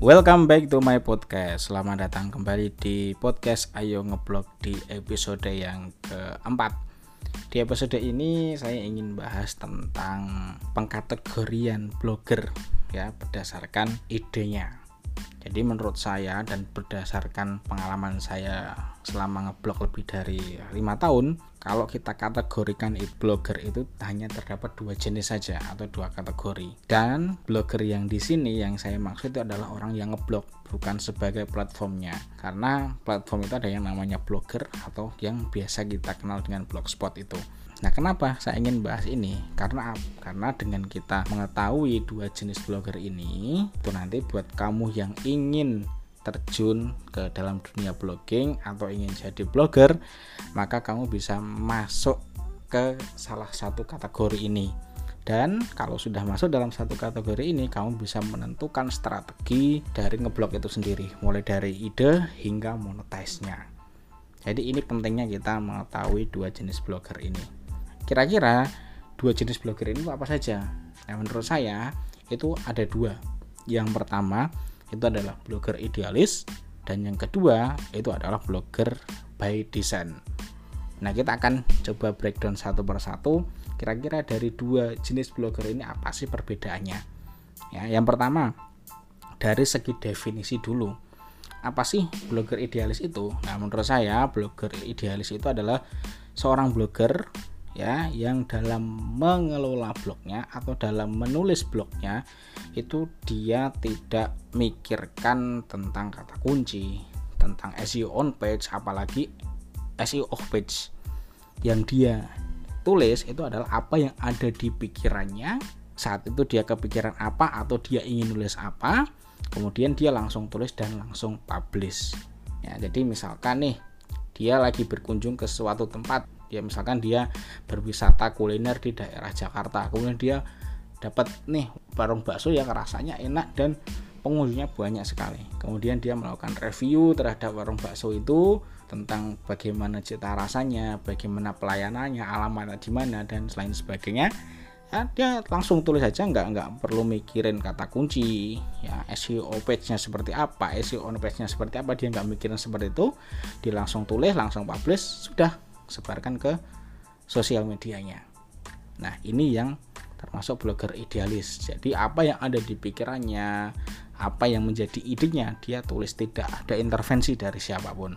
Welcome back to my podcast. Selamat datang kembali di podcast Ayo Ngeblog di episode yang keempat. Di episode ini saya ingin bahas tentang pengkategorian blogger ya berdasarkan idenya. Jadi menurut saya dan berdasarkan pengalaman saya selama ngeblog lebih dari lima tahun, kalau kita kategorikan it blogger itu hanya terdapat dua jenis saja atau dua kategori. Dan blogger yang di sini yang saya maksud itu adalah orang yang ngeblog bukan sebagai platformnya. Karena platform itu ada yang namanya blogger atau yang biasa kita kenal dengan blogspot itu. Nah, kenapa saya ingin bahas ini? Karena karena dengan kita mengetahui dua jenis blogger ini, itu nanti buat kamu yang ingin terjun ke dalam dunia blogging atau ingin jadi blogger, maka kamu bisa masuk ke salah satu kategori ini. Dan kalau sudah masuk dalam satu kategori ini, kamu bisa menentukan strategi dari ngeblog itu sendiri, mulai dari ide hingga monetize-nya. Jadi ini pentingnya kita mengetahui dua jenis blogger ini. Kira-kira dua jenis blogger ini apa saja? Nah, menurut saya itu ada dua. Yang pertama itu adalah blogger idealis dan yang kedua itu adalah blogger by design. Nah, kita akan coba breakdown satu persatu kira-kira dari dua jenis blogger ini apa sih perbedaannya. Ya, yang pertama dari segi definisi dulu. Apa sih blogger idealis itu? Nah, menurut saya blogger idealis itu adalah seorang blogger ya yang dalam mengelola blognya atau dalam menulis blognya itu dia tidak mikirkan tentang kata kunci tentang SEO on page apalagi SEO off page yang dia tulis itu adalah apa yang ada di pikirannya. Saat itu dia kepikiran apa atau dia ingin nulis apa kemudian dia langsung tulis dan langsung publish. Ya jadi misalkan nih dia lagi berkunjung ke suatu tempat ya misalkan dia berwisata kuliner di daerah Jakarta kemudian dia dapat nih warung bakso yang rasanya enak dan pengunjungnya banyak sekali. Kemudian dia melakukan review terhadap warung bakso itu tentang bagaimana cita rasanya bagaimana pelayanannya alamatnya di mana dan selain sebagainya. Ya, dia langsung tulis aja nggak nggak perlu mikirin kata kunci ya SEO page-nya seperti apa SEO page-nya seperti apa dia nggak mikirin seperti itu. Dia langsung tulis langsung publish sudah sebarkan ke sosial medianya. Nah, ini yang termasuk blogger idealis. Jadi apa yang ada di pikirannya, apa yang menjadi idenya, dia tulis tidak ada intervensi dari siapa pun.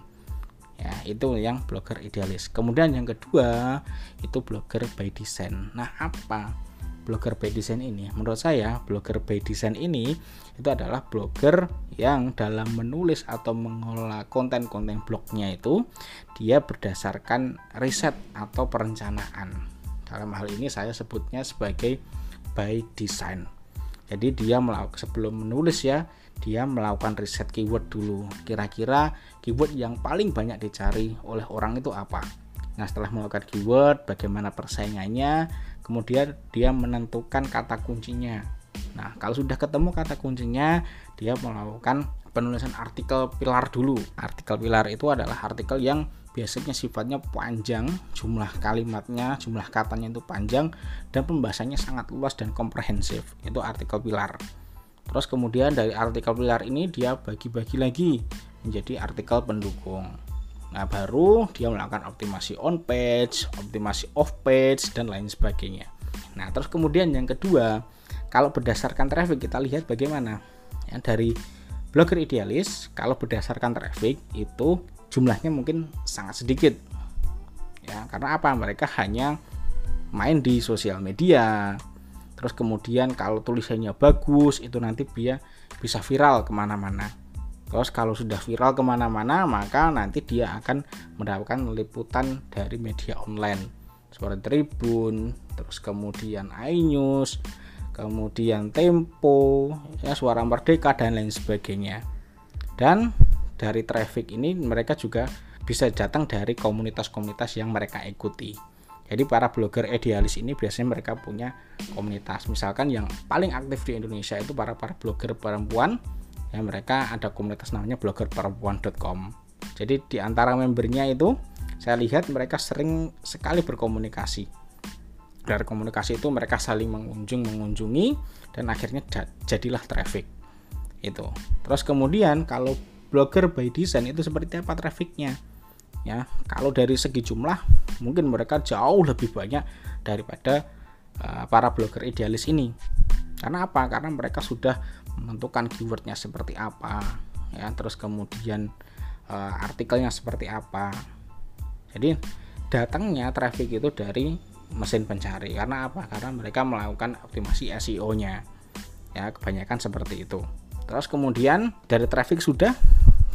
Ya, itu yang blogger idealis. Kemudian yang kedua, itu blogger by design. Nah, apa blogger by design ini. Menurut saya blogger by design ini itu adalah blogger yang dalam menulis atau mengelola konten-konten blognya itu dia berdasarkan riset atau perencanaan. Dalam hal ini saya sebutnya sebagai by design. Jadi dia melakukan sebelum menulis ya dia melakukan riset keyword dulu. Kira-kira keyword yang paling banyak dicari oleh orang itu apa? Nah setelah melakukan keyword bagaimana persaingannya kemudian dia menentukan kata kuncinya. Nah kalau sudah ketemu kata kuncinya dia melakukan penulisan artikel pilar dulu. Artikel pilar itu adalah artikel yang biasanya sifatnya panjang jumlah kalimatnya jumlah katanya itu panjang dan pembahasannya sangat luas dan komprehensif. Itu artikel pilar. Terus kemudian dari artikel pilar ini dia bagi-bagi lagi menjadi artikel pendukung Nah, baru dia melakukan optimasi on page, optimasi off page dan lain sebagainya. Nah, terus kemudian yang kedua, kalau berdasarkan traffic kita lihat bagaimana. Ya, dari blogger idealis, kalau berdasarkan traffic itu jumlahnya mungkin sangat sedikit. Ya, karena apa? Mereka hanya main di sosial media. Terus kemudian kalau tulisannya bagus, itu nanti dia bisa viral ke mana-mana Terus kalau sudah viral ke mana-mana maka nanti dia akan mendapatkan liputan dari media online seperti Tribun, terus kemudian iNews, kemudian Tempo, ya Suara Merdeka dan lain sebagainya. Dan dari traffic ini mereka juga bisa datang dari komunitas-komunitas yang mereka ikuti. Jadi para blogger idealis ini biasanya mereka punya komunitas. Misalkan yang paling aktif di Indonesia itu para para blogger perempuan ya mereka ada komunitas namanya bloggerperempuan.com jadi di antara membernya itu saya lihat mereka sering sekali berkomunikasi. Dari komunikasi itu mereka saling mengunjung mengunjungi dan akhirnya jadilah traffic. Itu. Terus kemudian kalau blogger by design itu seperti apa trafficnya? Ya kalau dari segi jumlah mungkin mereka jauh lebih banyak daripada uh, para blogger idealis ini. Karena apa? Karena mereka sudah menentukan keywordnya seperti apa ya. Terus kemudian uh, artikelnya seperti apa. Jadi datangnya traffic itu dari mesin pencari. Karena apa? Karena mereka melakukan optimasi SEO nya ya kebanyakan seperti itu. Terus kemudian dari traffic sudah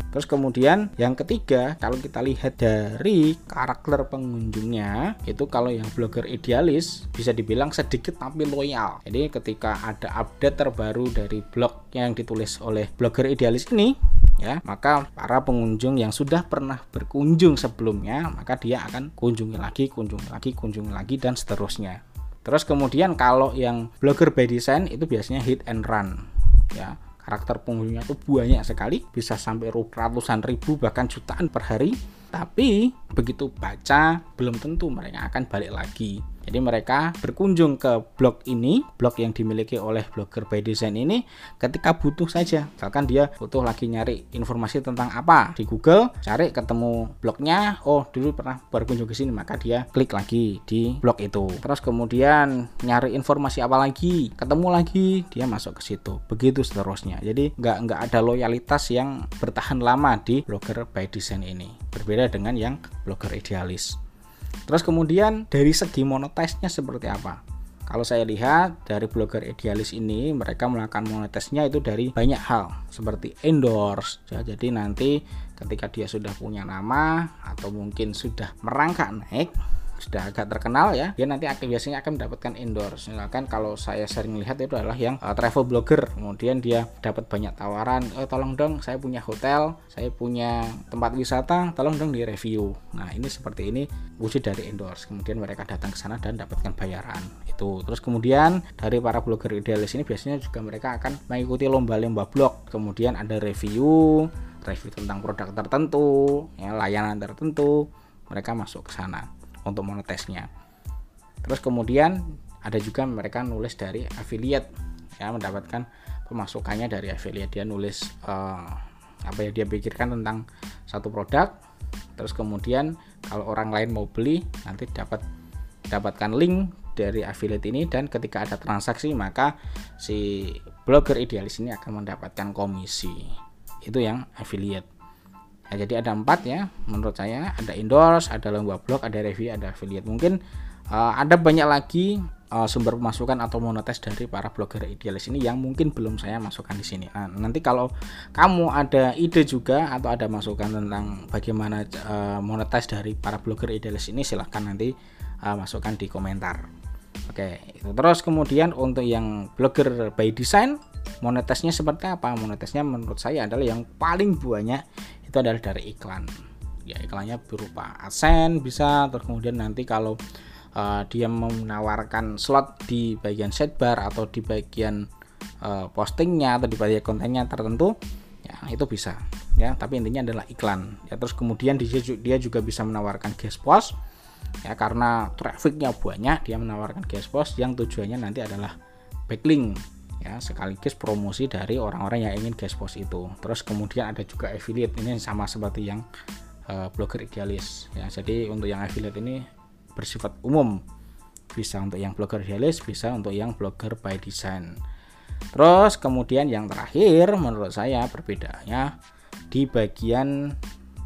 Terus kemudian yang ketiga, kalau kita lihat dari karakter pengunjungnya, itu kalau yang blogger idealis bisa dibilang sedikit tapi loyal. Jadi ketika ada update terbaru dari blog yang ditulis oleh blogger idealis ini, ya, maka para pengunjung yang sudah pernah berkunjung sebelumnya, maka dia akan kunjungi lagi, kunjungi lagi, kunjungi lagi dan seterusnya. Terus kemudian kalau yang blogger by design itu biasanya hit and run, ya karakter penghuninya itu banyak sekali bisa sampai ratusan ribu bahkan jutaan per hari. Tapi begitu baca belum tentu mereka akan balik lagi jadi mereka berkunjung ke blog ini, blog yang dimiliki oleh blogger by design ini ketika butuh saja. Misalkan dia butuh lagi nyari informasi tentang apa di Google, cari ketemu blognya, oh dulu pernah berkunjung ke sini, maka dia klik lagi di blog itu. Terus kemudian nyari informasi apa lagi, ketemu lagi, dia masuk ke situ. Begitu seterusnya. Jadi nggak nggak ada loyalitas yang bertahan lama di blogger by design ini. Berbeda dengan yang blogger idealis. Terus kemudian dari segi monetize-nya seperti apa? Kalau saya lihat dari blogger idealis ini mereka melakukan monetize-nya itu dari banyak hal seperti endorse. Ya, jadi nanti ketika dia sudah punya nama atau mungkin sudah merangkak naik sudah agak terkenal ya dia nanti akan biasanya akan mendapatkan endorse. Misalkan kalau saya sering lihat itu adalah yang uh, travel blogger. Kemudian dia dapat banyak tawaran oh, tolong dong saya punya hotel saya punya tempat wisata tolong dong di review nah ini seperti ini wujud dari endorse. Kemudian mereka datang ke sana dan dapatkan bayaran itu. Terus kemudian dari para blogger idealis ini biasanya juga mereka akan mengikuti lomba-lomba blog. Kemudian ada review review tentang produk tertentu ya layanan tertentu mereka masuk ke sana untuk monetesnya. Terus kemudian ada juga mereka nulis dari affiliate ya mendapatkan pemasukannya dari affiliate. Dia nulis uh, apa ya dia pikirkan tentang satu produk terus kemudian kalau orang lain mau beli nanti dapat dapatkan link dari affiliate ini dan ketika ada transaksi maka si blogger idealis ini akan mendapatkan komisi. Itu yang affiliate Nah, jadi ada empat ya menurut saya ada endorse, ada lomba blog, ada review, ada affiliate. Mungkin uh, ada banyak lagi uh, sumber pemasukan atau monetis dari para blogger idealis ini yang mungkin belum saya masukkan di sini. Nah, nanti kalau kamu ada ide juga atau ada masukan tentang bagaimana uh, monetis dari para blogger idealis ini silahkan nanti uh, masukkan di komentar. Oke, itu terus kemudian untuk yang blogger by design monetisnya seperti apa? Monetisnya menurut saya adalah yang paling banyak itu adalah dari iklan. Ya iklannya berupa AdSense bisa. Terus kemudian nanti kalau uh, dia menawarkan slot di bagian sidebar atau di bagian uh, postingnya atau di bagian kontennya tertentu ya itu bisa. Ya tapi intinya adalah iklan. Ya terus kemudian dia, dia juga bisa menawarkan guest post. Ya karena trafficnya banyak dia menawarkan guest post yang tujuannya nanti adalah backlink ya sekaligus promosi dari orang-orang yang ingin guest post itu. Terus kemudian ada juga affiliate ini sama seperti yang uh, blogger idealis ya. Jadi untuk yang affiliate ini bersifat umum. Bisa untuk yang blogger idealis bisa untuk yang blogger by design. Terus kemudian yang terakhir menurut saya perbedaannya di bagian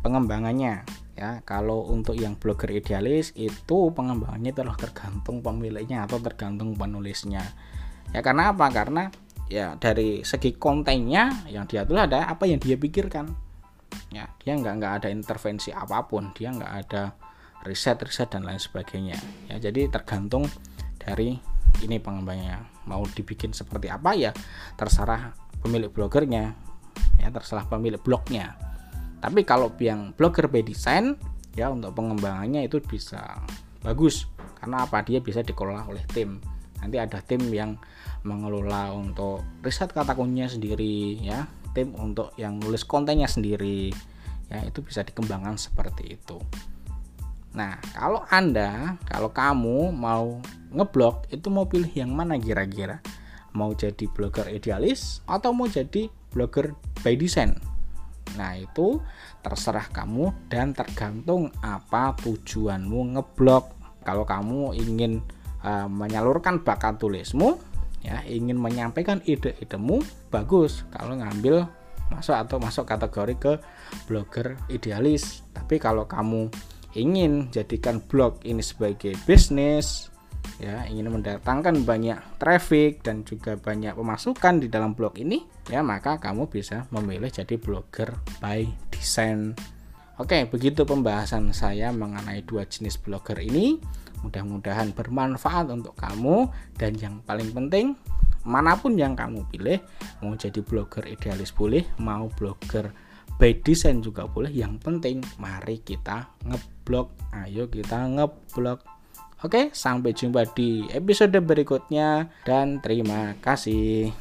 pengembangannya ya. Kalau untuk yang blogger idealis itu pengembangannya telah tergantung pemiliknya atau tergantung penulisnya ya karena apa? Karena ya dari segi kontennya yang dia tulis ada apa yang dia pikirkan. Ya dia nggak nggak ada intervensi apa pun dia nggak ada riset riset dan lain sebagainya. Ya jadi tergantung dari ini pengembangnya mau dibikin seperti apa ya terserah pemilik blogernya. Ya terserah pemilik blognya. Tapi kalau yang blogger by design ya untuk pengembangannya itu bisa bagus. Karena apa? Dia bisa dikelola oleh tim nanti ada tim yang mengelola untuk riset kata kuncinya sendiri ya. Tim untuk yang nulis kontennya sendiri ya. Itu bisa dikembangkan seperti itu. Nah kalau anda kalau kamu mau ngeblok itu mau pilih yang mana kira-kira? Mau jadi blogger idealis atau mau jadi blogger by design? Nah itu terserah kamu dan tergantung apa tujuanmu ngeblog. Kalau kamu ingin uh, menyalurkan bakat tulismu ya ingin menyampaikan ide-idemu bagus. Kalau ngambil masuk atau masuk kategori ke blogger idealis. Tapi kalau kamu ingin jadikan blog ini sebagai bisnis ya ingin mendatangkan banyak traffic dan juga banyak pemasukan di dalam blog ini ya maka kamu bisa memilih jadi blogger by design. Oke, begitu pembahasan saya mengenai dua jenis blogger ini. Mudah-mudahan bermanfaat untuk kamu dan yang paling penting mana pun yang kamu pilih, mau jadi blogger idealis boleh, mau blogger by design juga boleh. Yang penting mari kita ngeblog. Ayo kita ngeblog. Oke, sampai jumpa di episode berikutnya dan terima kasih.